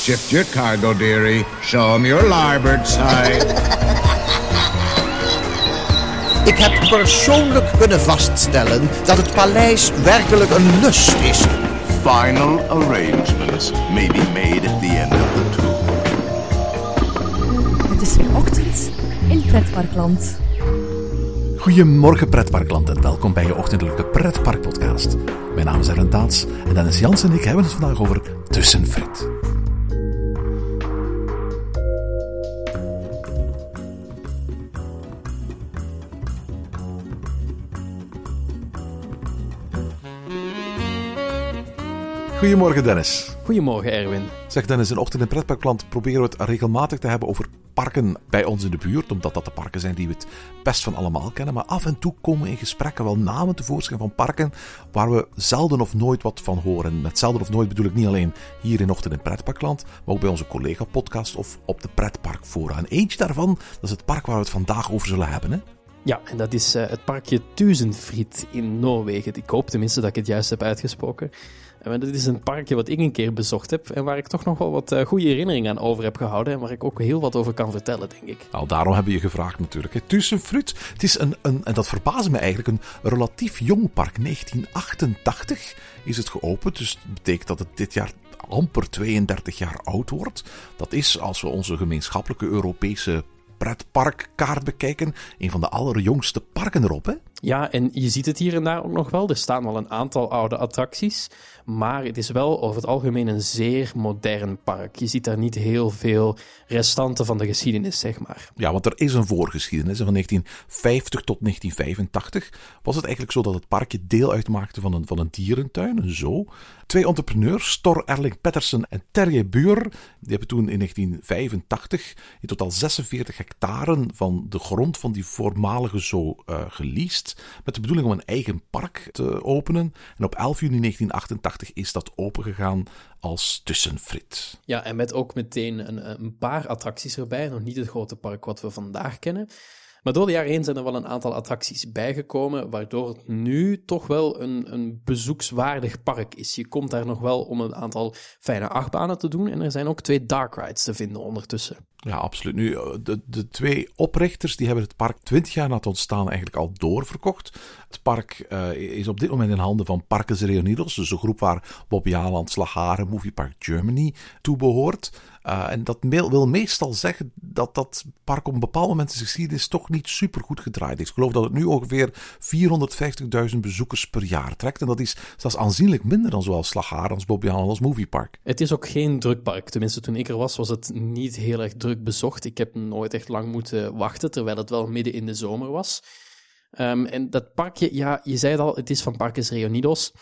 Shift your cargo, dearie. Show 'em your larboard side. Ik heb persoonlijk kunnen vaststellen dat het paleis werkelijk een lust is. Final arrangements may be made at the end of the tour. Het is weer ochtend in Pretparkland. Goedemorgen pretparkland en welkom bij je ochtendelijke pretparkpodcast. Mijn naam is Aaron Taats en Dennis Jans en ik hebben het vandaag over tussenfrit. Goedemorgen Dennis. Goedemorgen Erwin. Zeg Dennis, in Ochtend in Pretparkland proberen we het regelmatig te hebben over parken bij ons in de buurt, omdat dat de parken zijn die we het best van allemaal kennen. Maar af en toe komen in gesprekken wel namen tevoorschijn van parken waar we zelden of nooit wat van horen. Met zelden of nooit bedoel ik niet alleen hier in Ochtend in Pretparkland, maar ook bij onze collega-podcast of op de Pretparkfora. En eentje daarvan, dat is het park waar we het vandaag over zullen hebben. Hè? Ja, en dat is uh, het parkje Tuzenfried in Noorwegen. Ik hoop tenminste dat ik het juist heb uitgesproken. En dat is een parkje wat ik een keer bezocht heb en waar ik toch nog wel wat uh, goede herinneringen aan over heb gehouden en waar ik ook heel wat over kan vertellen, denk ik. Nou, daarom hebben we je gevraagd natuurlijk. Hè. Tusenfruit, het is een, een, en dat verbaasde me eigenlijk, een relatief jong park. 1988 is het geopend, dus dat betekent dat het dit jaar amper 32 jaar oud wordt. Dat is, als we onze gemeenschappelijke Europese pretparkkaart bekijken, een van de allerjongste parken erop, hè? Ja, en je ziet het hier en daar ook nog wel. Er staan wel een aantal oude attracties. Maar het is wel over het algemeen een zeer modern park. Je ziet daar niet heel veel restanten van de geschiedenis, zeg maar. Ja, want er is een voorgeschiedenis. Van 1950 tot 1985 was het eigenlijk zo dat het parkje deel uitmaakte van een, van een dierentuin, een zoo. Twee entrepreneurs, Stor Erling Pettersen en Terje Buur, die hebben toen in 1985 in totaal 46 hectare van de grond van die voormalige zoo uh, geleased. Met de bedoeling om een eigen park te openen. En op 11 juni 1988 is dat opengegaan als tussenfrit. Ja, en met ook meteen een, een paar attracties erbij. Nog niet het grote park wat we vandaag kennen. Maar door de jaren heen zijn er wel een aantal attracties bijgekomen, waardoor het nu toch wel een, een bezoekswaardig park is. Je komt daar nog wel om een aantal fijne achtbanen te doen en er zijn ook twee dark rides te vinden ondertussen. Ja, absoluut. Nu, de, de twee oprichters die hebben het park 20 jaar na het ontstaan eigenlijk al doorverkocht. Het park uh, is op dit moment in handen van Parkes Reunidos, dus een groep waar Bobby Aland, Slagaren, Movie Park Germany toe behoort. Uh, en dat wil meestal zeggen dat dat park op een bepaald moment in zijn geschiedenis toch niet super goed gedraaid is. Ik geloof dat het nu ongeveer 450.000 bezoekers per jaar trekt. En dat is zelfs aanzienlijk minder dan zoals Slagaren, als Bobby Aland, als Movie Park. Het is ook geen druk park. Tenminste, toen ik er was, was het niet heel erg druk bezocht. Ik heb nooit echt lang moeten wachten, terwijl het wel midden in de zomer was. Um, en dat parkje, ja, je zei het al, het is van Parques Reunidos.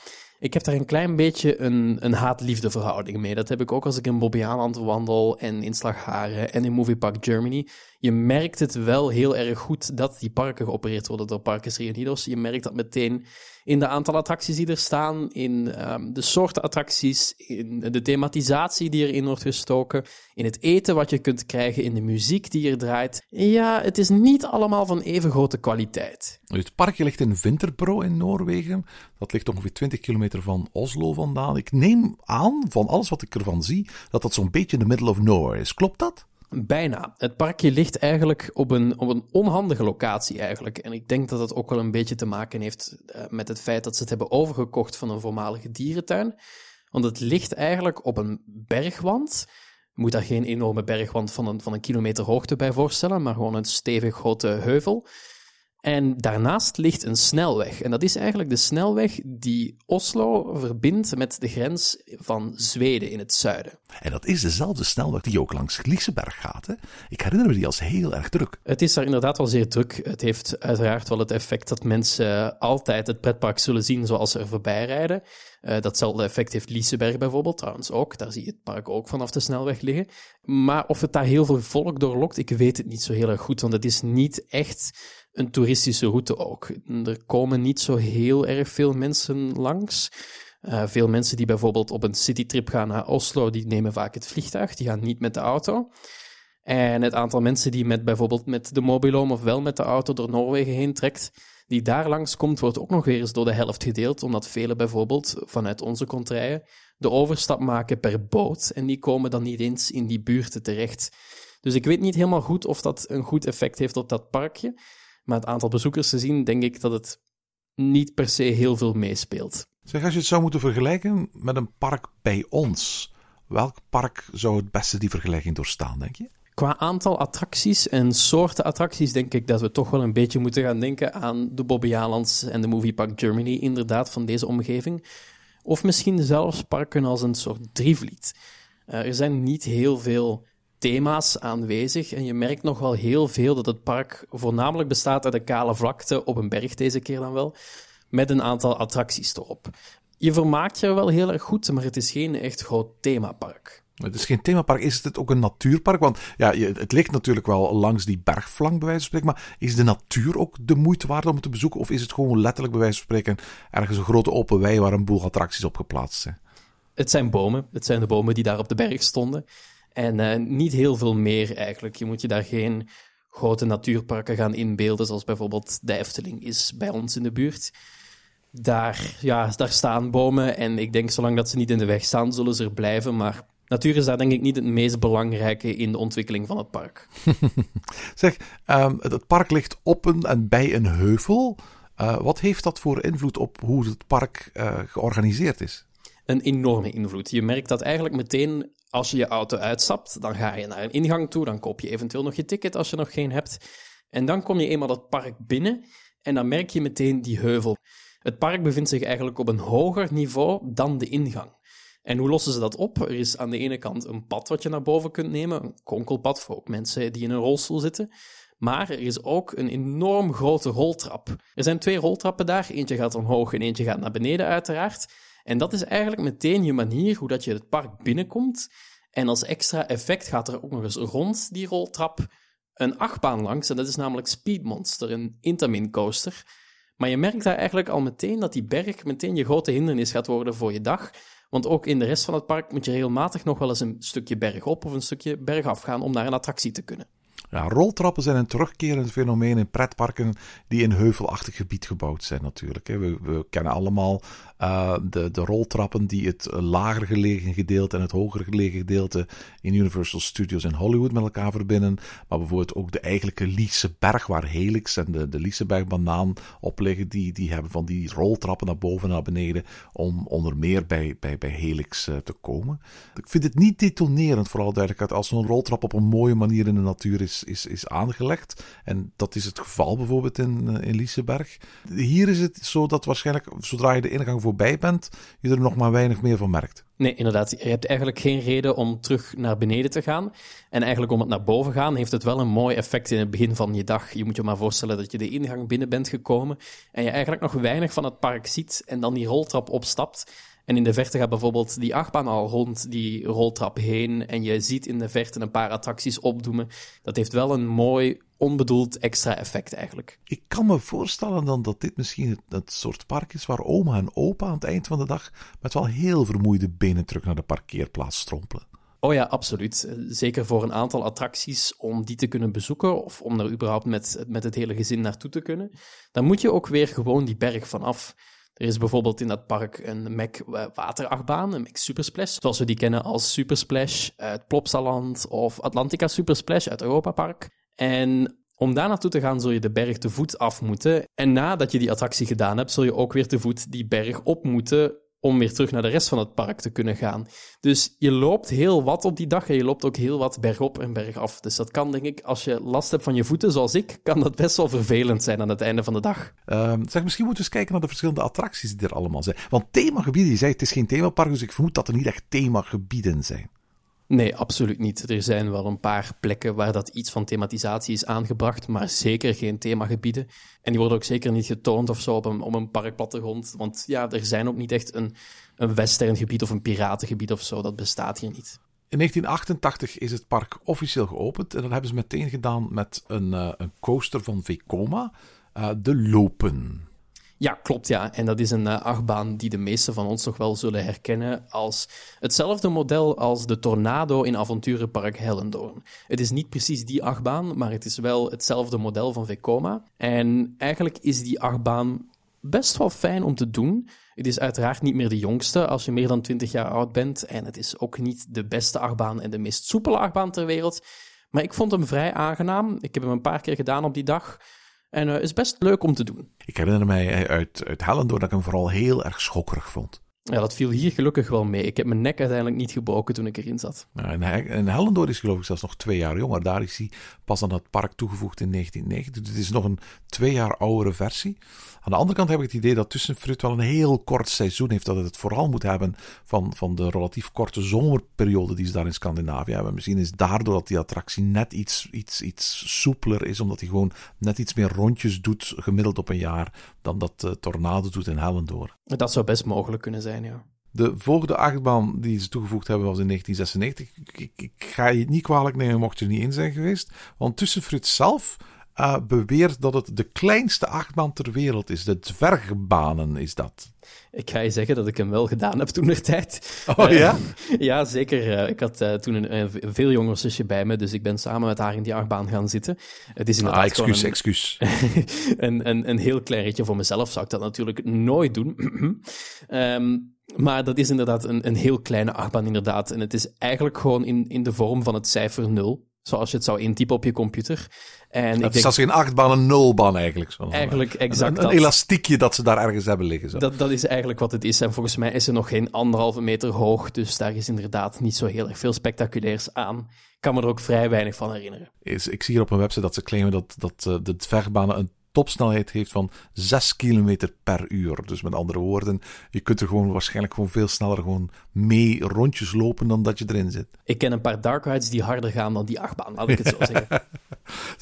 Ik heb daar een klein beetje een, een haat-liefde verhouding mee. Dat heb ik ook als ik in Bobbejaanland wandel en in Slagharen en in Movie Park Germany. Je merkt het wel heel erg goed dat die parken geopereerd worden door Parques Reunidos. Je merkt dat meteen in de aantal attracties die er staan, in um, de soorten attracties, in de thematisatie die erin wordt gestoken, in het eten wat je kunt krijgen, in de muziek die er draait. Ja, het is niet allemaal van even grote kwaliteit. Het parkje ligt in Winterbro in Noorwegen. Dat ligt ongeveer 20 kilometer van Oslo vandaan. Ik neem aan, van alles wat ik ervan zie, dat dat zo'n beetje in the middle of nowhere is. Klopt dat? Bijna. Het parkje ligt eigenlijk op een, op een onhandige locatie eigenlijk. En ik denk dat het ook wel een beetje te maken heeft uh, met het feit dat ze het hebben overgekocht van een voormalige dierentuin. Want het ligt eigenlijk op een bergwand. Je moet daar geen enorme bergwand van een, van een kilometer hoogte bij voorstellen, maar gewoon een stevig grote heuvel. En daarnaast ligt een snelweg. En dat is eigenlijk de snelweg die Oslo verbindt met de grens van Zweden in het zuiden. En dat is dezelfde snelweg die ook langs Liseberg gaat. Hè? Ik herinner me die als heel erg druk. Het is daar inderdaad wel zeer druk. Het heeft uiteraard wel het effect dat mensen altijd het pretpark zullen zien zoals ze er voorbij rijden. Uh, datzelfde effect heeft Liseberg bijvoorbeeld, trouwens ook. Daar zie je het park ook vanaf de snelweg liggen. Maar of het daar heel veel volk doorlokt, ik weet het niet zo heel erg goed. Want het is niet echt een toeristische route ook. Er komen niet zo heel erg veel mensen langs. Uh, veel mensen die bijvoorbeeld op een citytrip gaan naar Oslo, die nemen vaak het vliegtuig, die gaan niet met de auto. En het aantal mensen die met bijvoorbeeld met de mobiloom of wel met de auto door Noorwegen heen trekt, die daar langs komt, wordt ook nog weer eens door de helft gedeeld, omdat velen bijvoorbeeld vanuit onze contraien de overstap maken per boot en die komen dan niet eens in die buurten terecht. Dus ik weet niet helemaal goed of dat een goed effect heeft op dat parkje, maar het aantal bezoekers te zien, denk ik dat het niet per se heel veel meespeelt. Zeg, als je het zou moeten vergelijken met een park bij ons, welk park zou het beste die vergelijking doorstaan, denk je? Qua aantal attracties en soorten attracties denk ik dat we toch wel een beetje moeten gaan denken aan de Bobby Alands en de Movie Park Germany, inderdaad, van deze omgeving. Of misschien zelfs parken als een soort drievliet. Uh, er zijn niet heel veel thema's aanwezig en je merkt nog wel heel veel dat het park voornamelijk bestaat uit een kale vlakte op een berg deze keer dan wel, met een aantal attracties erop. Je vermaakt je wel heel erg goed, maar het is geen echt groot themapark. Het is geen themapark. Is het ook een natuurpark? Want ja, het ligt natuurlijk wel langs die bergflank, bij wijze van spreken. Maar is de natuur ook de moeite waard om te bezoeken? Of is het gewoon letterlijk, bij wijze van spreken, ergens een grote open wei waar een boel attracties op geplaatst zijn? Het zijn bomen. Het zijn de bomen die daar op de berg stonden. En uh, niet heel veel meer eigenlijk. Je moet je daar geen grote natuurparken gaan inbeelden, zoals bijvoorbeeld de Efteling is bij ons in de buurt. Daar, ja, daar staan bomen en ik denk zolang dat ze niet in de weg staan, zullen ze er blijven. Maar natuur is daar denk ik niet het meest belangrijke in de ontwikkeling van het park. zeg, um, het park ligt op een en bij een heuvel. Uh, wat heeft dat voor invloed op hoe het park uh, georganiseerd is? Een enorme invloed. Je merkt dat eigenlijk meteen als je je auto uitstapt, dan ga je naar een ingang toe, dan koop je eventueel nog je ticket als je nog geen hebt. En dan kom je eenmaal dat park binnen en dan merk je meteen die heuvel. Het park bevindt zich eigenlijk op een hoger niveau dan de ingang. En hoe lossen ze dat op? Er is aan de ene kant een pad wat je naar boven kunt nemen, een konkelpad voor ook mensen die in een rolstoel zitten. Maar er is ook een enorm grote roltrap. Er zijn twee roltrappen daar, eentje gaat omhoog en eentje gaat naar beneden uiteraard. En dat is eigenlijk meteen je manier hoe dat je het park binnenkomt. En als extra effect gaat er ook nog eens rond die roltrap een achtbaan langs. En dat is namelijk Speed Monster, een Intamin coaster. Maar je merkt daar eigenlijk al meteen dat die berg meteen je grote hindernis gaat worden voor je dag. Want ook in de rest van het park moet je regelmatig nog wel eens een stukje berg op of een stukje berg af gaan om naar een attractie te kunnen. Ja, roltrappen zijn een terugkerend fenomeen in pretparken die in heuvelachtig gebied gebouwd zijn natuurlijk. We, we kennen allemaal uh, de, de roltrappen die het lager gelegen gedeelte en het hoger gelegen gedeelte in Universal Studios in Hollywood met elkaar verbinden. Maar bijvoorbeeld ook de eigenlijke Liese Berg waar Helix en de, de Lieseberg banaan op liggen, die, die hebben van die roltrappen naar boven en naar beneden om onder meer bij, bij, bij Helix uh, te komen. Ik vind het niet detonerend, vooral duidelijkheid, als zo'n roltrap op een mooie manier in de natuur is, is, is aangelegd. En dat is het geval bijvoorbeeld in, uh, in. Hier is het zo dat waarschijnlijk zodra je de ingang voorbij bent, je er nog maar weinig meer van merkt. Nee, inderdaad. Je hebt eigenlijk geen reden om terug naar beneden te gaan. En eigenlijk om het naar boven gaan, heeft het wel een mooi effect in het begin van je dag. Je moet je maar voorstellen dat je de ingang binnen bent gekomen en je eigenlijk nog weinig van het park ziet en dan die roltrap opstapt. En in de verte gaat bijvoorbeeld die achtbaan al rond die roltrap heen. En je ziet in de verte een paar attracties opdoemen. Dat heeft wel een mooi, onbedoeld extra effect eigenlijk. Ik kan me voorstellen dan dat dit misschien het, het, soort park is waar oma en opa aan het eind van de dag met wel heel vermoeide benen terug naar de parkeerplaats strompelen. Oh ja, absoluut. Zeker voor een aantal attracties om die te kunnen bezoeken of om er überhaupt met, met het hele gezin naartoe te kunnen. Dan moet je ook weer gewoon die berg vanaf. Er is bijvoorbeeld in dat park een Mac waterachtbaan, een Mac Supersplash, zoals we die kennen als Supersplash uit Plopsaland of Atlantica Supersplash uit Europa Park. En om daar naartoe te gaan, zul je de berg te voet af moeten. En nadat je die attractie gedaan hebt, zul je ook weer te voet die berg op moeten om weer terug naar de rest van het park te kunnen gaan. Dus je loopt heel wat op die dag en je loopt ook heel wat bergop en bergaf. Dus dat kan, denk ik, als je last hebt van je voeten, zoals ik, kan dat best wel vervelend zijn aan het einde van de dag. Um, zeg, misschien moeten we eens kijken naar de verschillende attracties die er allemaal zijn. Want themagebieden, je zei het is geen themapark, dus ik vermoed dat er niet echt themagebieden zijn. Nee, absoluut niet. Er zijn wel een paar plekken waar dat iets van thematisatie is aangebracht, maar zeker geen themagebieden. En die worden ook zeker niet getoond of zo op een, op een parkplattegrond. Want ja, er zijn ook niet echt een, een westerngebied of een piratengebied of zo. Dat bestaat hier niet. In 1988 is het park officieel geopend. En dat hebben ze meteen gedaan met een, uh, een coaster van Vekoma, uh, de Lopen. Ja, klopt, ja. En dat is een uh, achtbaan die de meesten van ons toch wel zullen herkennen als hetzelfde model als de Tornado in Avonturenpark Hellendoorn. Het is niet precies die achtbaan, maar het is wel hetzelfde model van Vekoma. En eigenlijk is die achtbaan best wel fijn om te doen. Het is uiteraard niet meer de jongste als je meer dan 20 jaar oud bent. En het is ook niet de beste achtbaan en de meest soepele achtbaan ter wereld. Maar ik vond hem vrij aangenaam. Ik heb hem een paar keer gedaan op die dag. En uh, is best leuk om te doen. Ik herinner mij uit, uit Hellendoor dat ik hem vooral heel erg schokkerig vond. Ja, dat viel hier gelukkig wel mee. Ik heb mijn nek uiteindelijk niet gebroken toen ik erin zat. En Hellendoor is geloof ik zelfs nog twee jaar jonger. Daar is hij pas aan het park toegevoegd in 1990. Dus het is nog een twee jaar oudere versie. Aan de andere kant heb ik het idee dat Tussenfruit wel een heel kort seizoen heeft. Dat het het vooral moet hebben van, van de relatief korte zomerperiode die ze daar in Scandinavië hebben. Misschien is daardoor dat die attractie net iets, iets, iets soepeler is. Omdat hij gewoon net iets meer rondjes doet gemiddeld op een jaar dan dat uh, Tornado doet in Hellendoor. Dat zou best mogelijk kunnen zijn, ja. De volgende achtbaan die ze toegevoegd hebben was in 1996. Ik, ik, ik ga je niet kwalijk nemen mocht je er niet in zijn geweest. Want Tussenfruit zelf uh, beweert dat het de kleinste achtbaan ter wereld is. De dwergbanen is dat. Ik ga je zeggen dat ik hem wel gedaan heb toen de tijd. Oh ja? Uh, ja, zeker. Uh, ik had uh, toen een, een, veel jonger zusje bij me, dus ik ben samen met haar in die achtbaan gaan zitten. Het is inderdaad ah, excuus, een, excuus. een, een, een heel klein ritje voor mezelf zou ik dat natuurlijk nooit doen. um, maar dat is inderdaad een, een heel kleine achtbaan, inderdaad. En het is eigenlijk gewoon in, in de vorm van het cijfer 0 zoals je het zou intypen op je computer. En het is als geen achtbaan een nulbaan eigenlijk. Zo. Eigenlijk exact een, een, elastiekje dat ze daar ergens hebben liggen. Zo. Dat, dat is eigenlijk wat het is. En volgens mij is er nog geen anderhalve meter hoog. Dus daar is inderdaad niet zo heel erg veel spectaculairs aan. Ik kan me er ook vrij weinig van herinneren. Is, ik zie hier op een website dat ze claimen dat, dat uh, de dwergbanen een topsnelheid heeft van 6 km per uur. Dus met andere woorden, je kunt er gewoon waarschijnlijk gewoon veel sneller gewoon mee rondjes lopen dan dat je erin zit. Ik ken een paar dark rides die harder gaan dan die achtbaan, laat ik het zo zeggen.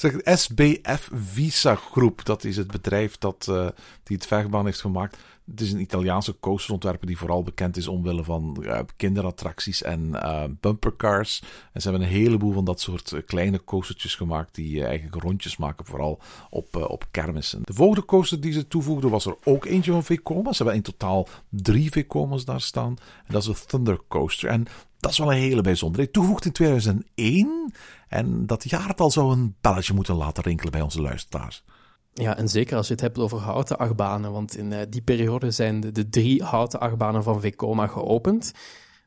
Zeg, SBF Visa Groep, dat is het bedrijf dat uh, die het vechtbaan heeft gemaakt. Het is een Italiaanse coasterontwerper die vooral bekend is omwille van uh, kinderattracties en uh, bumpercars. En ze hebben een heleboel van dat soort kleine coastertjes gemaakt die eigenlijk rondjes maken, vooral op, op kermissen. De volgende coaster die ze toevoegden was er ook eentje van Vekoma. Ze hebben in totaal drie Vekomas daar staan. En dat is de Thunder Coaster. En dat is wel een hele bijzondere. Toegevoegd in 2001. En dat jaartal zou een belletje moeten laten rinkelen bij onze luisteraars. Ja, en zeker als je het hebt over houten achtbanen, want in uh, die periode zijn de, de, drie houten achtbanen van Vekoma geopend.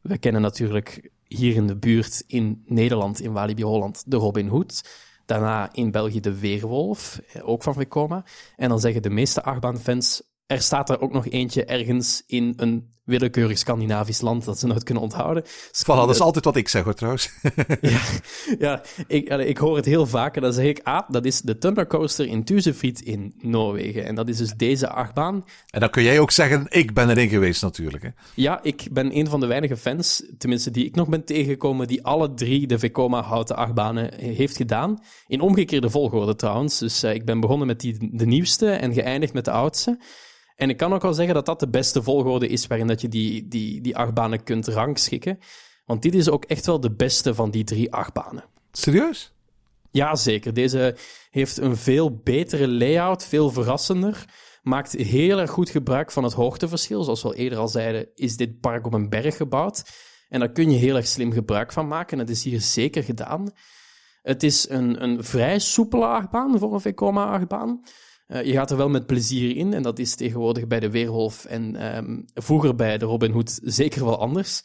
We kennen natuurlijk hier in de buurt in Nederland, in Walibi Holland, de Robin Hood. Daarna in België de Weerwolf, eh, ook van Vekoma. En dan zeggen de meeste achtbaanfans, er staat er ook nog eentje ergens in een willekeurig Scandinavisch land dat ze nooit kunnen onthouden. Voilà, dat is altijd wat ik zeg hoor trouwens. ja, ja ik, ik hoor het heel vaak en dan zeg ik, ah, dat is de Thunder Coaster in Tuzefried in Noorwegen. En dat is dus deze achtbaan. En dan kun jij ook zeggen, ik ben erin geweest natuurlijk. Hè? Ja, ik ben een van de weinige fans, tenminste die ik nog ben tegengekomen, die alle drie de Vekoma houten achtbanen heeft gedaan. In omgekeerde volgorde trouwens. Dus uh, ik ben begonnen met die, de nieuwste en geëindigd met de oudste. En ik kan ook wel zeggen dat dat de beste volgorde is waarin dat je die, die, die achtbanen kunt rangschikken. Want dit is ook echt wel de beste van die drie achtbanen. Serieus? Ja, zeker. Deze heeft een veel betere layout, veel verrassender. Maakt heel erg goed gebruik van het hoogteverschil. Zoals we al eerder al zeiden, is dit park op een berg gebouwd. En daar kun je heel erg slim gebruik van maken. Dat is hier zeker gedaan. Het is een, een vrij soepele achtbaan voor een Vekoma-achtbaan. Uh, je gaat er wel met plezier in. En dat is tegenwoordig bij de Weerwolf en um, vroeger bij de Robin Hood zeker wel anders.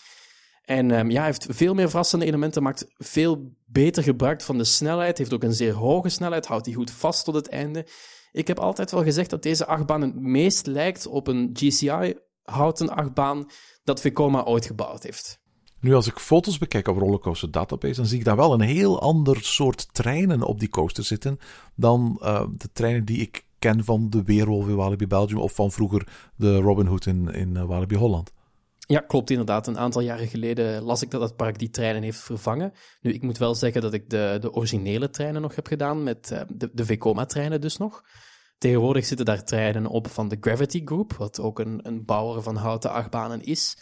En um, ja, hij heeft veel meer verrassende elementen, maakt veel beter gebruik van de snelheid, heeft ook een zeer hoge snelheid, houdt die goed vast tot het einde. Ik heb altijd wel gezegd dat deze achtbaan het meest lijkt op een GCI-houten achtbaan dat Vekoma ooit gebouwd heeft. Nu, als ik foto's bekijk op Rollercoaster Database, dan zie ik daar wel een heel ander soort treinen op die coaster zitten dan uh, de treinen die ik ken van de Weerwolf in Walibi Belgium of van vroeger de Robin Hood in, in uh, Walibi Holland. Ja, klopt inderdaad. Een aantal jaren geleden las ik dat het park die treinen heeft vervangen. Nu, ik moet wel zeggen dat ik de, de originele treinen nog heb gedaan, met uh, de, de Vekoma-treinen dus nog. Tegenwoordig zitten daar treinen op van de Gravity Group, wat ook een, een bouwer van houten achtbanen is.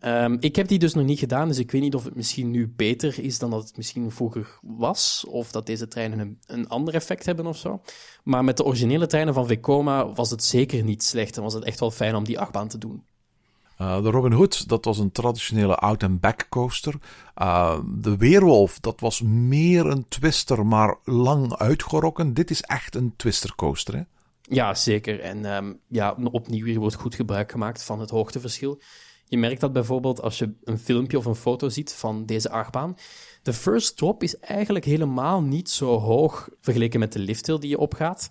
Ehm, ik heb die dus nog niet gedaan, dus ik weet niet of het misschien nu beter is dan dat het misschien vroeger was, of dat deze treinen een, een ander effect hebben of zo. Maar met de originele treinen van Vekoma was het zeker niet slecht en was het echt wel fijn om die achtbaan te doen. Uh, de Robin Hood, dat was een traditionele out-and-back coaster. Uh, de Weerwolf, dat was meer een twister, maar lang uitgerokken. Dit is echt een twister coaster, hè? Ja, zeker. En um, ja, opnieuw hier wordt goed gebruik gemaakt van het hoogteverschil. Je merkt dat bijvoorbeeld als je een filmpje of een foto ziet van deze achtbaan. De first drop is eigenlijk helemaal niet zo hoog vergeleken met de lifthill die je opgaat.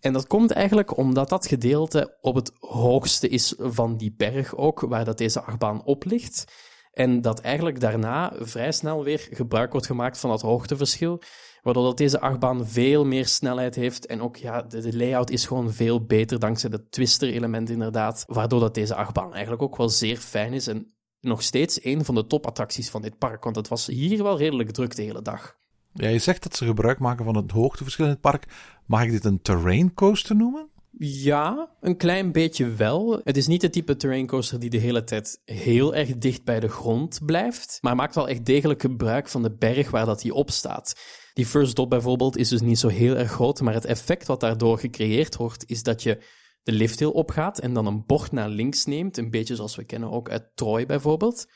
En dat komt eigenlijk omdat dat gedeelte op het hoogste is van die berg ook, waar dat deze achtbaan op ligt. En dat eigenlijk daarna vrij snel weer gebruik wordt gemaakt van dat hoogteverschil, waardoor dat deze achtbaan veel meer snelheid heeft. En ook ja, de, de layout is gewoon veel beter dankzij het twister-element inderdaad, waardoor dat deze achtbaan eigenlijk ook wel zeer fijn is en nog steeds een van de topattracties van dit park, want het was hier wel redelijk druk de hele dag. Ja, je zegt dat ze gebruik maken van het hoogteverschil in het park. Mag ik dit een terrain coaster noemen? Ja, een klein beetje wel. Het is niet de type terrain coaster die de hele tijd heel erg dicht bij de grond blijft, maar maakt wel echt degelijk gebruik van de berg waar dat hij op staat. Die first dot bijvoorbeeld is dus niet zo heel erg groot, maar het effect wat daardoor gecreëerd wordt, is dat je de lifthill opgaat en dan een bocht naar links neemt, een beetje zoals we kennen ook uit Troy bijvoorbeeld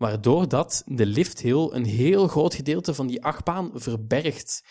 waardoor dat de lifthill een heel groot gedeelte van die achtbaan verbergt.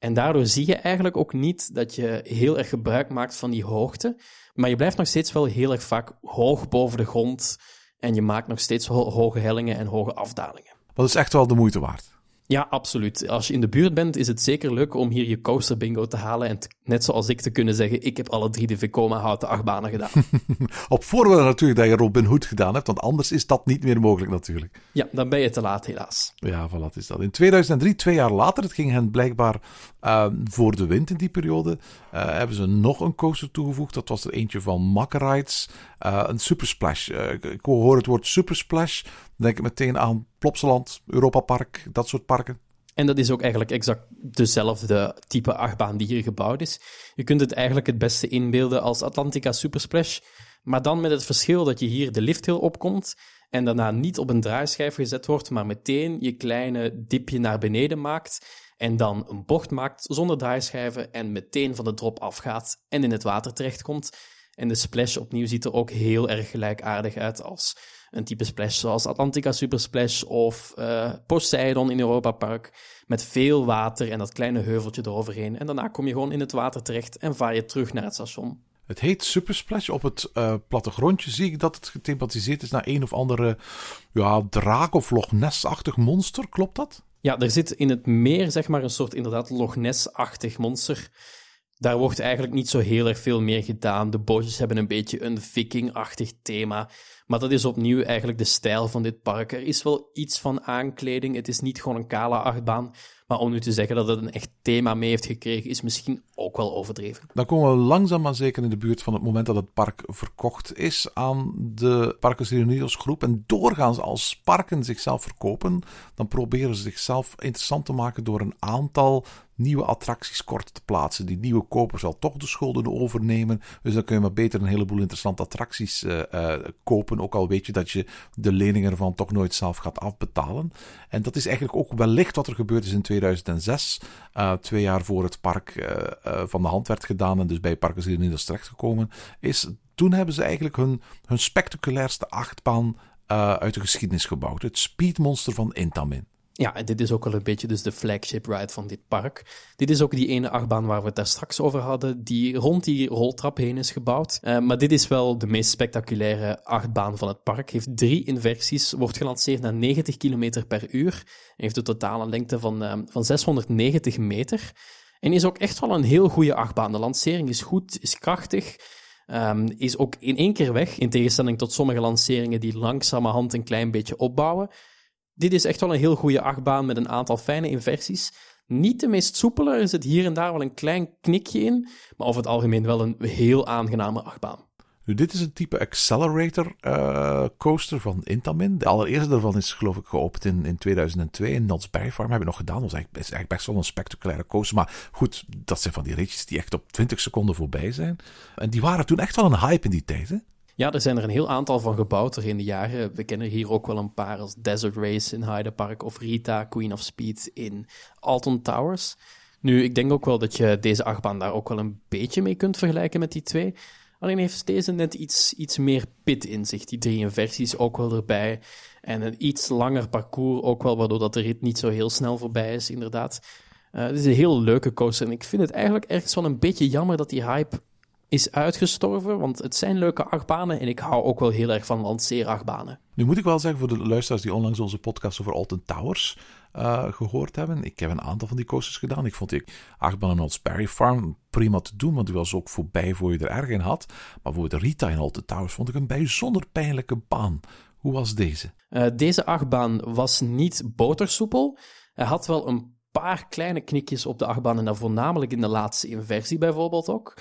En daardoor zie je eigenlijk ook niet dat je heel erg gebruik maakt van die hoogte, maar je blijft nog steeds wel heel erg vaak hoog boven de grond en je maakt nog steeds hoge hellingen en hoge afdalingen. Dat is echt wel de moeite waard. Ja, absoluut. Als je in de buurt bent, is het zeker leuk om hier je coaster bingo te halen en net zoals ik te kunnen zeggen, ik heb alle drie de Vekoma houten achtbanen gedaan. Op voorwaarde natuurlijk dat je Robin Hood gedaan hebt, want anders is dat niet meer mogelijk natuurlijk. Ja, dan ben je te laat helaas. Ja, voilà, is dat. In 2003, twee jaar later, het ging hen blijkbaar uh, voor de wind in die periode, uh, hebben ze nog een coaster toegevoegd. Dat was er eentje van Mackerides, uh, een Super Splash. ik hoor het woord Super Splash, denk ik meteen aan Plopsaland, Europa Park, dat soort parken. En dat is ook eigenlijk exact dezelfde type achtbaan die hier gebouwd is. Je kunt het eigenlijk het beste inbeelden als Atlantica Supersplash, maar dan met het verschil dat je hier de lifthill opkomt en daarna niet op een draaischijf gezet wordt, maar meteen je kleine dipje naar beneden maakt en dan een bocht maakt zonder draaischijven en meteen van de drop afgaat en in het water terechtkomt. En de splash opnieuw ziet er ook heel erg gelijkaardig uit als een type splash zoals Atlantica Super Splash of uh, Poseidon in Europa Park. Met veel water en dat kleine heuveltje eroverheen. En daarna kom je gewoon in het water terecht en vaar je terug naar het station. Het heet Super Splash. Op het uh, plattegrondje zie ik dat het gethematiseerd is naar een of andere ja, draak of Loch monster. Klopt dat? Ja, er zit in het meer zeg maar een soort inderdaad Loch Ness-achtig monster. Daar wordt eigenlijk niet zo heel erg veel meer gedaan. De bootjes hebben een beetje een viking-achtig thema. Maar dat is opnieuw eigenlijk de stijl van dit park. Er is wel iets van aankleding. Het is niet gewoon een kale achtbaan. Maar om nu te zeggen dat het een echt thema mee heeft gekregen, is misschien ook wel overdreven. Dan komen we langzaam maar zeker in de buurt van het moment dat het park verkocht is aan de Parkers Reunidos groep. En doorgaans als parken zichzelf verkopen, dan proberen ze zichzelf interessant te maken door een aantal nieuwe attracties kort te plaatsen. Die nieuwe koper zal toch de schulden overnemen. Dus dan kun je maar beter een heleboel interessante attracties uh, uh, kopen. Ook al weet je dat je de leningen ervan toch nooit zelf gaat afbetalen. En dat is eigenlijk ook wellicht wat er gebeurd is in 2006. Uh, twee jaar voor het park van de hand werd gedaan en dus bij Parkers hier in terecht gekomen. Is, toen hebben ze eigenlijk hun, hun spectaculairste achtbaan uit de geschiedenis gebouwd. Het Speedmonster van Intamin. Ja, en dit is ook wel een beetje dus de flagship ride van dit park. Dit is ook die ene achtbaan waar we het daar straks over hadden, die rond die roltrap heen is gebouwd. Uh, maar dit is wel de meest spectaculaire achtbaan van het park. Heeft drie inversies, wordt gelanceerd naar 90 km per uur. Heeft een totale lengte van, uh, van 690 meter. En is ook echt wel een heel goede achtbaan. De lancering is goed, is krachtig. Um, is ook in één keer weg, in tegenstelling tot sommige lanceringen die langzamerhand een klein beetje opbouwen. Dit is echt wel een heel goede achtbaan met een aantal fijne inversies. Niet de meest soepele, er zit hier en daar wel een klein knikje in, maar over het algemeen wel een heel aangename achtbaan. Nu, dit is een type accelerator uh, coaster van Intamin. De allereerste daarvan is geloof ik geopend in, in 2002 in Knott's. Hebben we nog gedaan. Dat was eigenlijk, is eigenlijk best wel een spectaculaire coaster. Maar goed, dat zijn van die ritjes die echt op 20 seconden voorbij zijn. En die waren toen echt wel een hype in die tijd, hè? Ja, er zijn er een heel aantal van gebouwd er in de jaren. We kennen hier ook wel een paar als Desert Race in Hyde Park of Rita, Queen of Speed in Alton Towers. Nu, ik denk ook wel dat je deze achtbaan daar ook wel een beetje mee kunt vergelijken met die twee. Alleen heeft deze net iets, iets meer pit in zich. Die drie inversies ook wel erbij. En een iets langer parcours ook wel, waardoor dat de rit niet zo heel snel voorbij is, inderdaad. Uh, het is een heel leuke coaster en ik vind het eigenlijk ergens wel een beetje jammer dat die hype is uitgestorven, want het zijn leuke achtbanen en ik hou ook wel heel erg van lanceerachtbanen. Nu moet ik wel zeggen voor de luisteraars die onlangs onze podcast over Alton Towers uh, gehoord hebben. Ik heb een aantal van die coasters gedaan. Ik vond die achtbaan in Sperry Farm prima te doen, want die was ook voorbij voor je er erg in had. Maar voor de Rita in Alton Towers vond ik een bijzonder pijnlijke baan. Hoe was deze? Uh, deze achtbaan was niet botersoepel. Hij had wel een paar kleine knikjes op de achtbaan en dan voornamelijk in de laatste inversie bijvoorbeeld ook.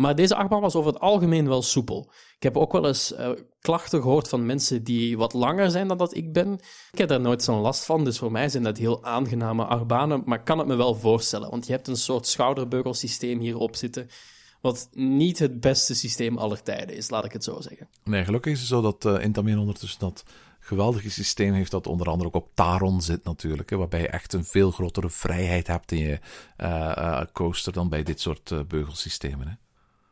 Maar deze achtbaan was over het algemeen wel soepel. Ik heb ook wel eens uh, klachten gehoord van mensen die wat langer zijn dan dat ik ben. Ik heb daar nooit zo'n last van, dus voor mij zijn dat heel aangename achtbanen. Maar ik kan het me wel voorstellen, want je hebt een soort schouderbeugelsysteem hierop zitten. Wat niet het beste systeem aller tijden is, laat ik het zo zeggen. Nee, gelukkig is het zo dat uh, Intamin ondertussen dat geweldige systeem heeft dat onder andere ook op Taron zit natuurlijk. Hè, waarbij je echt een veel grotere vrijheid hebt in je uh, coaster dan bij dit soort beugelsystemen. Hè.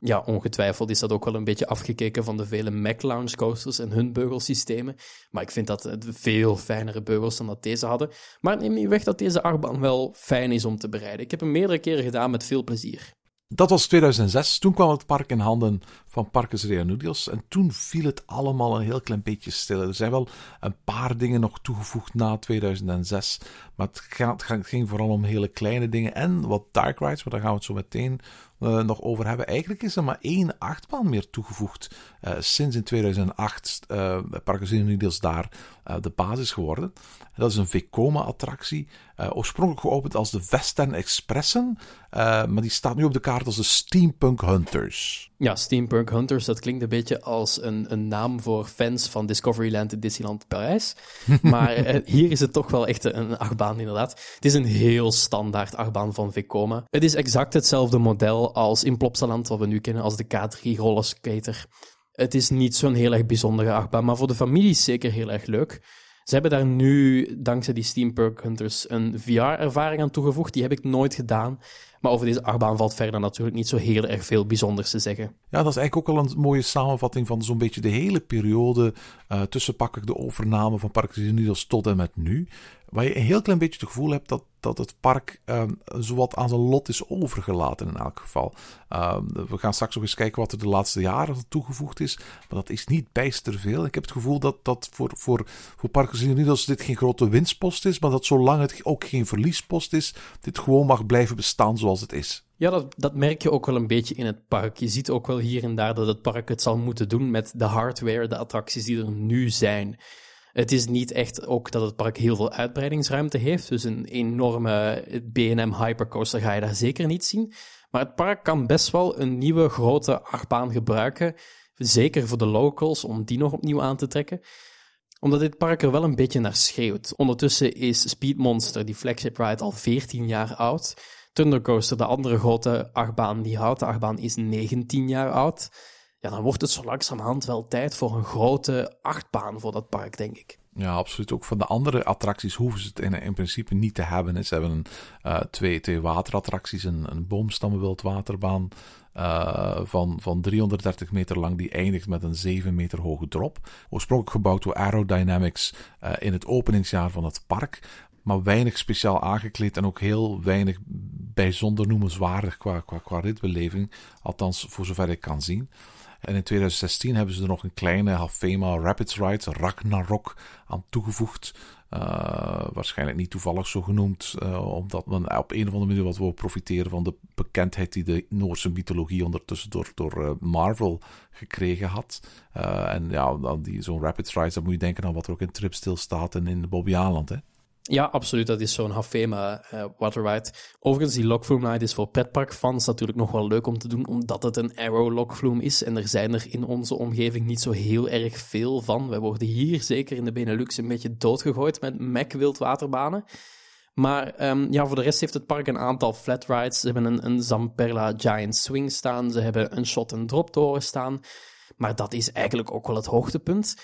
Ja, ongetwijfeld is dat ook wel een beetje afgekeken van de vele Mac Lounge coasters en hun beugelsystemen. Maar ik vind dat het veel fijnere beugels dan dat deze hadden. Maar neem niet weg dat deze achtbaan wel fijn is om te bereiden. Ik heb hem meerdere keren gedaan met veel plezier. Dat was 2006. Toen kwam het park in handen van Parkes Reanudios. En toen viel het allemaal een heel klein beetje stil. Er zijn wel een paar dingen nog toegevoegd na 2006. Maar het, ging vooral om hele kleine dingen. En wat dark rides, maar daar gaan we het zo meteen nog over hebben. Eigenlijk is er maar één achtbaan meer toegevoegd uh, sinds in 2008 uh, Parkes Reanudios daar de basis geworden. Dat is een Vekoma-attractie. Uh, oorspronkelijk geopend als de Western Expressen. Maar die staat nu op de kaart als de Steampunk Hunters. Ja, Steampunk Hunters, dat klinkt een beetje als een, een naam voor fans van Discoveryland in Disneyland Parijs. maar hier is het toch wel echt een achtbaan, inderdaad. Het is een heel standaard achtbaan van Vekoma. Het is exact hetzelfde model als in Plopsaland, wat we nu kennen als de K3 rollerskater. Het is niet zo'n heel erg bijzondere achtbaan, maar voor de familie is zeker heel erg leuk. Ze hebben daar nu, dankzij die Steampunk Hunters, een VR-ervaring aan toegevoegd. Die heb ik nooit gedaan. Maar over deze achtbaan valt verder natuurlijk niet zo heel erg veel bijzonders te zeggen. Ja, dat is eigenlijk ook al een mooie samenvatting van zo'n beetje de hele periode uh, tussen pakken de overname van Park Unidos tot en met nu. Waar je een heel klein beetje het gevoel hebt dat, dat het park um, zowat aan zijn lot is overgelaten in elk geval. Um, we gaan straks nog eens kijken wat er de laatste jaren toegevoegd is. Maar dat is niet bijster veel. Ik heb het gevoel dat, dat voor, voor, voor Parkers Unidos dit geen grote winstpost is. Maar dat zolang het ook geen verliespost is, dit gewoon mag blijven bestaan zoals het is. Ja, dat, dat merk je ook wel een beetje in het park. Je ziet ook wel hier en daar dat het park het zal moeten doen met de hardware, de attracties die er nu zijn. Het is niet echt ook dat het park heel veel uitbreidingsruimte heeft. Dus een enorme BM Hypercoaster ga je daar zeker niet zien. Maar het park kan best wel een nieuwe grote achtbaan gebruiken. Zeker voor de locals, om die nog opnieuw aan te trekken omdat dit park er wel een beetje naar schreeuwt. Ondertussen is Speed Monster, die flagship ride, al 14 jaar oud. Thundercoaster, de andere grote achtbaan, die houten achtbaan, is 19 jaar oud ja, dan wordt het zo langzamerhand wel tijd voor een grote achtbaan voor dat park, denk ik. Ja, absoluut. Ook van de andere attracties hoeven ze het in, in principe niet te hebben. Ze hebben uh, twee, twee waterattracties, een, een boomstammenwildwaterbaan uh, van, van 330 meter lang, die eindigt met een 7 meter hoge drop. Oorspronkelijk gebouwd door Aerodynamics uh, in het openingsjaar van het park. Maar weinig speciaal aangekleed en ook heel weinig bijzonder noemenswaardig qua, qua, qua ritbeleving. Althans, voor zover ik kan zien. En in 2016 hebben ze er nog een kleine Hafema Rapids Ride, Ragnarok, aan toegevoegd. Uh, waarschijnlijk niet toevallig zo genoemd, uh, omdat men op een of andere manier wat wil profiteren van de bekendheid die de Noorse mythologie ondertussen door, door uh, Marvel gekregen had. en ja, dan die, zo'n Rapids Ride, dan moet je denken aan wat er ook in Tripstil staat en in Bobby Aland, hè. Ja, absoluut. Dat is zo'n Hafema uh, waterride. Overigens, die Lockflume Night is voor pretparkfans natuurlijk nog wel leuk om te doen, omdat het een Arrow Lockflume is. En er zijn er in onze omgeving niet zo heel erg veel van. Wij worden hier, zeker in de Benelux, een beetje doodgegooid met Mac wildwaterbanen. Maar um, ja, voor de rest heeft het park een aantal flat rides. Ze hebben een, een Zamperla Giant Swing staan. Ze hebben een shot- en drop toren staan. Maar dat is eigenlijk ook wel het hoogtepunt.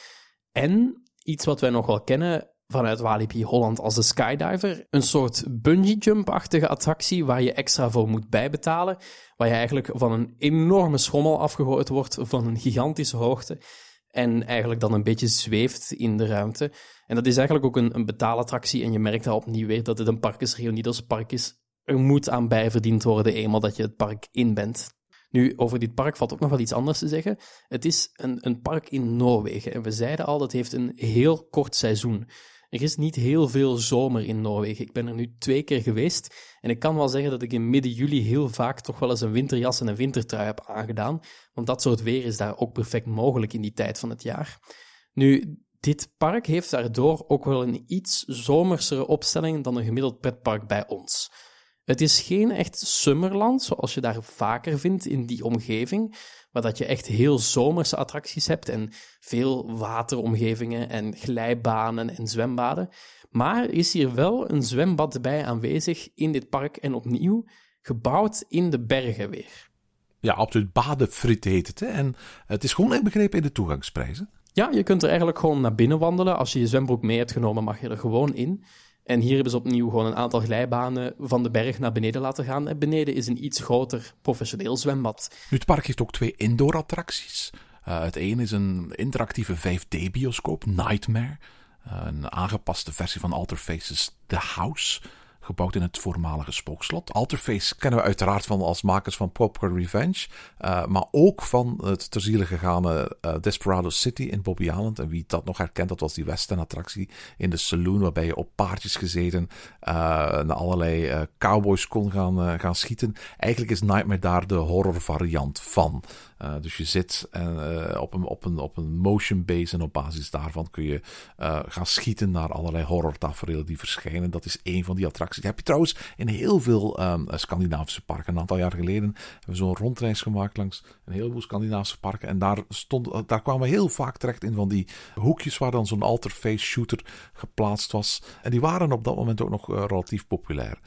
En iets wat wij nog wel kennen vanuit Walibi Holland als de Skydiver. Een soort bungee jump-achtige attractie waar je extra voor moet bijbetalen. Waar je eigenlijk van een enorme schommel afgegooid wordt van een gigantische hoogte. En eigenlijk dan een beetje zweeft in de ruimte. En dat is eigenlijk ook een, een betaalattractie. En je merkt daar opnieuw weer dat het een Parkes Reunidos park is. Er moet aan bijverdiend worden eenmaal dat je het park in bent. Nu, over dit park valt ook nog wel iets anders te zeggen. Het is een, een park in Noorwegen. En we zeiden al, dat heeft een heel kort seizoen. Er is niet heel veel zomer in Noorwegen. Ik ben er nu twee keer geweest. En ik kan wel zeggen dat ik in midden juli heel vaak toch wel eens een winterjas en een wintertrui heb aangedaan. Want dat soort weer is daar ook perfect mogelijk in die tijd van het jaar. Nu, dit park heeft daardoor ook wel een iets zomersere opstelling dan een gemiddeld pretpark bij ons. Het is geen echt summerland, zoals je daar vaker vindt in die omgeving, waar dat je echt heel zomerse attracties hebt en veel wateromgevingen en glijbanen en zwembaden. Maar is hier wel een zwembad bij aanwezig in dit park en opnieuw gebouwd in de bergen weer. Ja, absoluut. Badenfrit heet het. Hè? En het is gewoon inbegrepen in de toegangsprijzen. Ja, je kunt er eigenlijk gewoon naar binnen wandelen. Als je je zwembroek mee hebt genomen, mag je er gewoon in. En hier hebben ze opnieuw gewoon een aantal glijbanen van de berg naar beneden laten gaan. En beneden is een iets groter professioneel zwembad. Nu, het park heeft ook twee indoor-attracties. Uh, het ene is een interactieve 5D-bioscoop, Nightmare. Uh, een aangepaste versie van Alter Faces The House gebouwd in het voormalige spookslot. Alterface kennen we uiteraard van als makers van Popcorn Revenge, uh, maar ook van het ter ziele gegane uh, Desperado City in Bobby Island. En wie dat nog herkent, dat was die western-attractie in de saloon, waarbij je op paardjes gezeten uh, naar allerlei cowboys kon gaan, gaan schieten. Eigenlijk is Nightmare daar de horror variant van. Uh, dus je zit uh, op, een, op, een, op een motion base en op basis daarvan kun je uh, gaan schieten naar allerlei horrortafereelen die verschijnen. Dat is één van die attracties. Die heb je trouwens in heel veel um, Scandinavische parken. Een aantal jaar geleden hebben we zo'n rondreis gemaakt langs een heleboel Scandinavische parken. En daar, stond, daar kwamen we heel vaak terecht in van die hoekjes waar dan zo'n alter-face shooter geplaatst was. En die waren op dat moment ook nog relatief populair.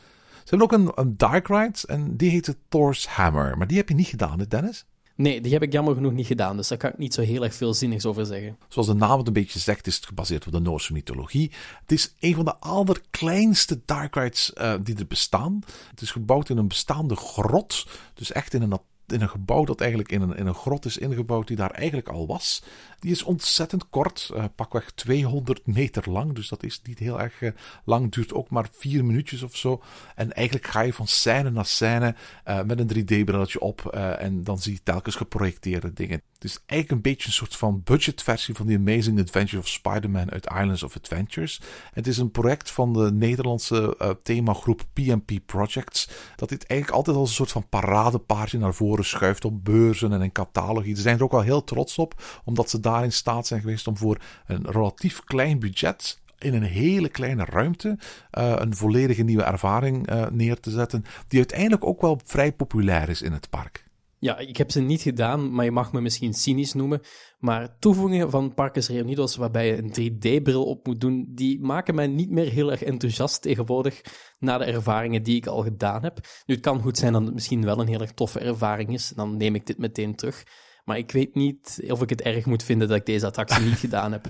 Ze hebben ook een, een dark ride en die heette Thor's Hammer. Maar die heb je niet gedaan, hè Dennis? Nee, die heb ik jammer genoeg niet gedaan, dus daar kan ik niet zo heel erg veel zinnigs over zeggen. Zoals de naam het een beetje zegt, is het gebaseerd op de Noorse mythologie. Het is een van de allerkleinste dark rides uh, die er bestaan. Het is gebouwd in een bestaande grot, dus echt in een in een gebouw dat eigenlijk in een, in een grot is ingebouwd, die daar eigenlijk al was. Die is ontzettend kort, uh, pakweg 200 meter lang. Dus dat is niet heel erg uh, lang, duurt ook maar vier minuutjes of zo. En eigenlijk ga je van scène naar scène uh, met een 3D-brilletje op. en dan zie je telkens geprojecteerde dingen. Het is eigenlijk een beetje een soort van budgetversie van The Amazing Adventures of Spider-Man uit Islands of Adventures. Het is een project van de Nederlandse themagroep PMP Projects. Dat dit eigenlijk altijd als een soort van paradepaardje naar voren schuift op beurzen en in catalogie. Ze zijn er ook wel heel trots op, omdat ze daar in staat zijn geweest om voor een relatief klein budget in een hele kleine ruimte uh, een volledige nieuwe ervaring uh, neer te zetten, die uiteindelijk ook wel vrij populair is in het park. Ja, ik heb ze niet gedaan, maar je mag me misschien cynisch noemen. Maar toevoegingen van Parkes Reunidos, waarbij je een 3D-bril op moet doen, die maken mij niet meer heel erg enthousiast tegenwoordig na de ervaringen die ik al gedaan heb. Nu, het kan goed zijn dat het misschien wel een heel erg toffe ervaring is, dan neem ik dit meteen terug. Maar ik weet niet of ik het erg moet vinden dat ik deze attractie niet gedaan heb.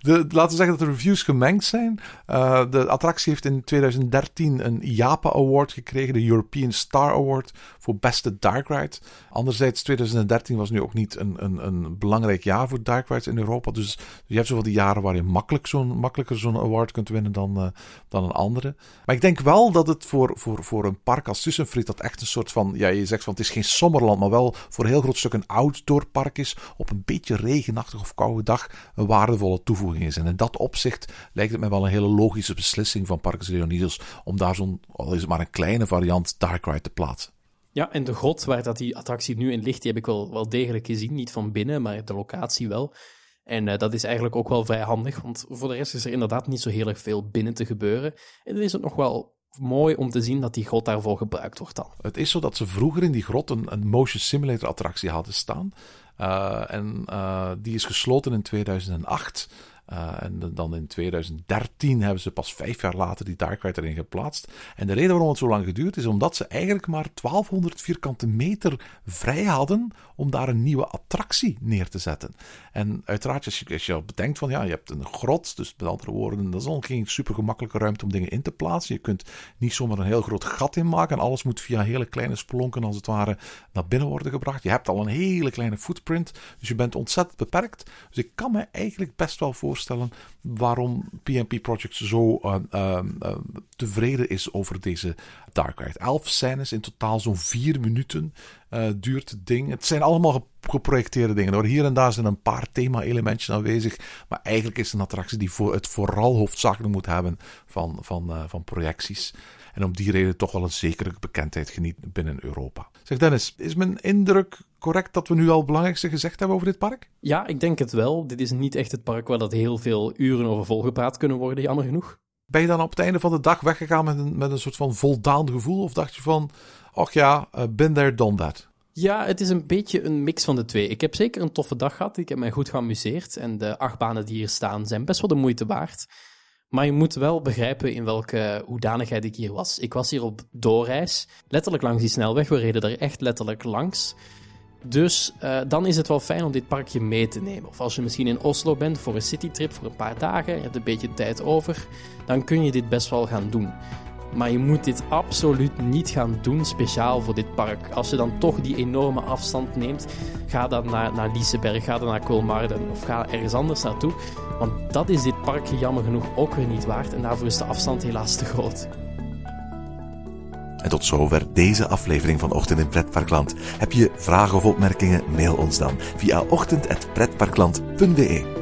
De, laten we zeggen dat de reviews gemengd zijn. Uh, de attractie heeft in 2013 een IAPA Award gekregen, de European Star Award voor beste dark ride. Anderzijds, 2013 was nu ook niet een, een, een belangrijk jaar voor dark rides in Europa. Dus je hebt zoveel die jaren waar je makkelijk zo'n, makkelijker zo'n award kunt winnen dan, uh, dan een andere. Maar ik denk wel dat het voor, voor, voor een park als Tussenfried dat echt een soort van, ja, je zegt van het is geen sommerland, maar wel voor heel groot stuk een outdoor park is, op een beetje regenachtig of koude dag een waardevolle toevoeging is. En in dat opzicht lijkt het mij wel een hele logische beslissing van Parkes Leonidas om daar zo'n, al is het maar een kleine variant Dark Ride te plaatsen. Ja, en de grot waar dat die attractie nu in ligt, die heb ik wel, wel degelijk gezien. Niet van binnen, maar de locatie wel. En uh, dat is eigenlijk ook wel vrij handig, want voor de rest is er inderdaad niet zo heel erg veel binnen te gebeuren. En dan is het nog wel mooi om te zien dat die grot daarvoor gebruikt wordt dan. Het is zo dat ze vroeger in die grot een, motion simulator attractie hadden staan. Uh, en uh, die is gesloten in 2008. Uh, en dan in 2013 hebben ze pas vijf jaar later die Dark Ride erin geplaatst. En de reden waarom het zo lang geduurd is omdat ze eigenlijk maar 1200 vierkante meter vrij hadden om daar een nieuwe attractie neer te zetten. En uiteraard, als je, als je bedenkt van ja, je hebt een grot, dus met andere woorden, dat is al geen super gemakkelijke ruimte om dingen in te plaatsen. Je kunt niet zomaar een heel groot gat in maken en alles moet via hele kleine spelonken als het ware naar binnen worden gebracht. Je hebt al een hele kleine footprint, dus je bent ontzettend beperkt. Dus ik kan me eigenlijk best wel voorstellen waarom PNP Projects zo uh, uh, uh, tevreden is over deze Dark Ride. Elf scènes in totaal zo'n vier minuten uh, duurt het ding. Het zijn allemaal geprojecteerde dingen hoor. Hier en daar zijn een paar thema-elementjes aanwezig. Maar eigenlijk is een attractie die voor het vooral hoofdzakelijk moet hebben van, van, van projecties. En om die reden toch wel een zekere bekendheid geniet binnen Europa. Zeg Dennis, is mijn indruk correct dat we nu al het belangrijkste gezegd hebben over dit park? Ja, ik denk het wel. Dit is niet echt het park waar dat heel veel uren over volgepraat kunnen worden, jammer genoeg. Ben je dan op het einde van de dag weggegaan met een, met een soort van voldaan gevoel? Of dacht je van, ach ja, uh, been there, done that? Ja, het is een beetje een mix van de twee. Ik heb zeker een toffe dag gehad. Ik heb mij goed geamuseerd. En de achtbanen die hier staan zijn best wel de moeite waard. Maar je moet wel begrijpen in welke hoedanigheid ik hier was. Ik was hier op doorreis, letterlijk langs die snelweg. We reden er echt letterlijk langs. Dus uh, dan is het wel fijn om dit parkje mee te nemen. Of als je misschien in Oslo bent voor een citytrip voor een paar dagen, je hebt een beetje tijd over, dan kun je dit best wel gaan doen. Maar je moet dit absoluut niet gaan doen speciaal voor dit park. Als je dan toch die enorme afstand neemt, ga dan naar, naar Liseberg, ga dan naar Kolmarden of ga ergens anders naartoe. Want dat is dit parkje jammer genoeg ook weer niet waard en daarvoor is de afstand helaas te groot. En tot zover deze aflevering van Ochtend in Pretparkland. Heb je vragen of opmerkingen? Mail ons dan via ochtend.pretparkland.be.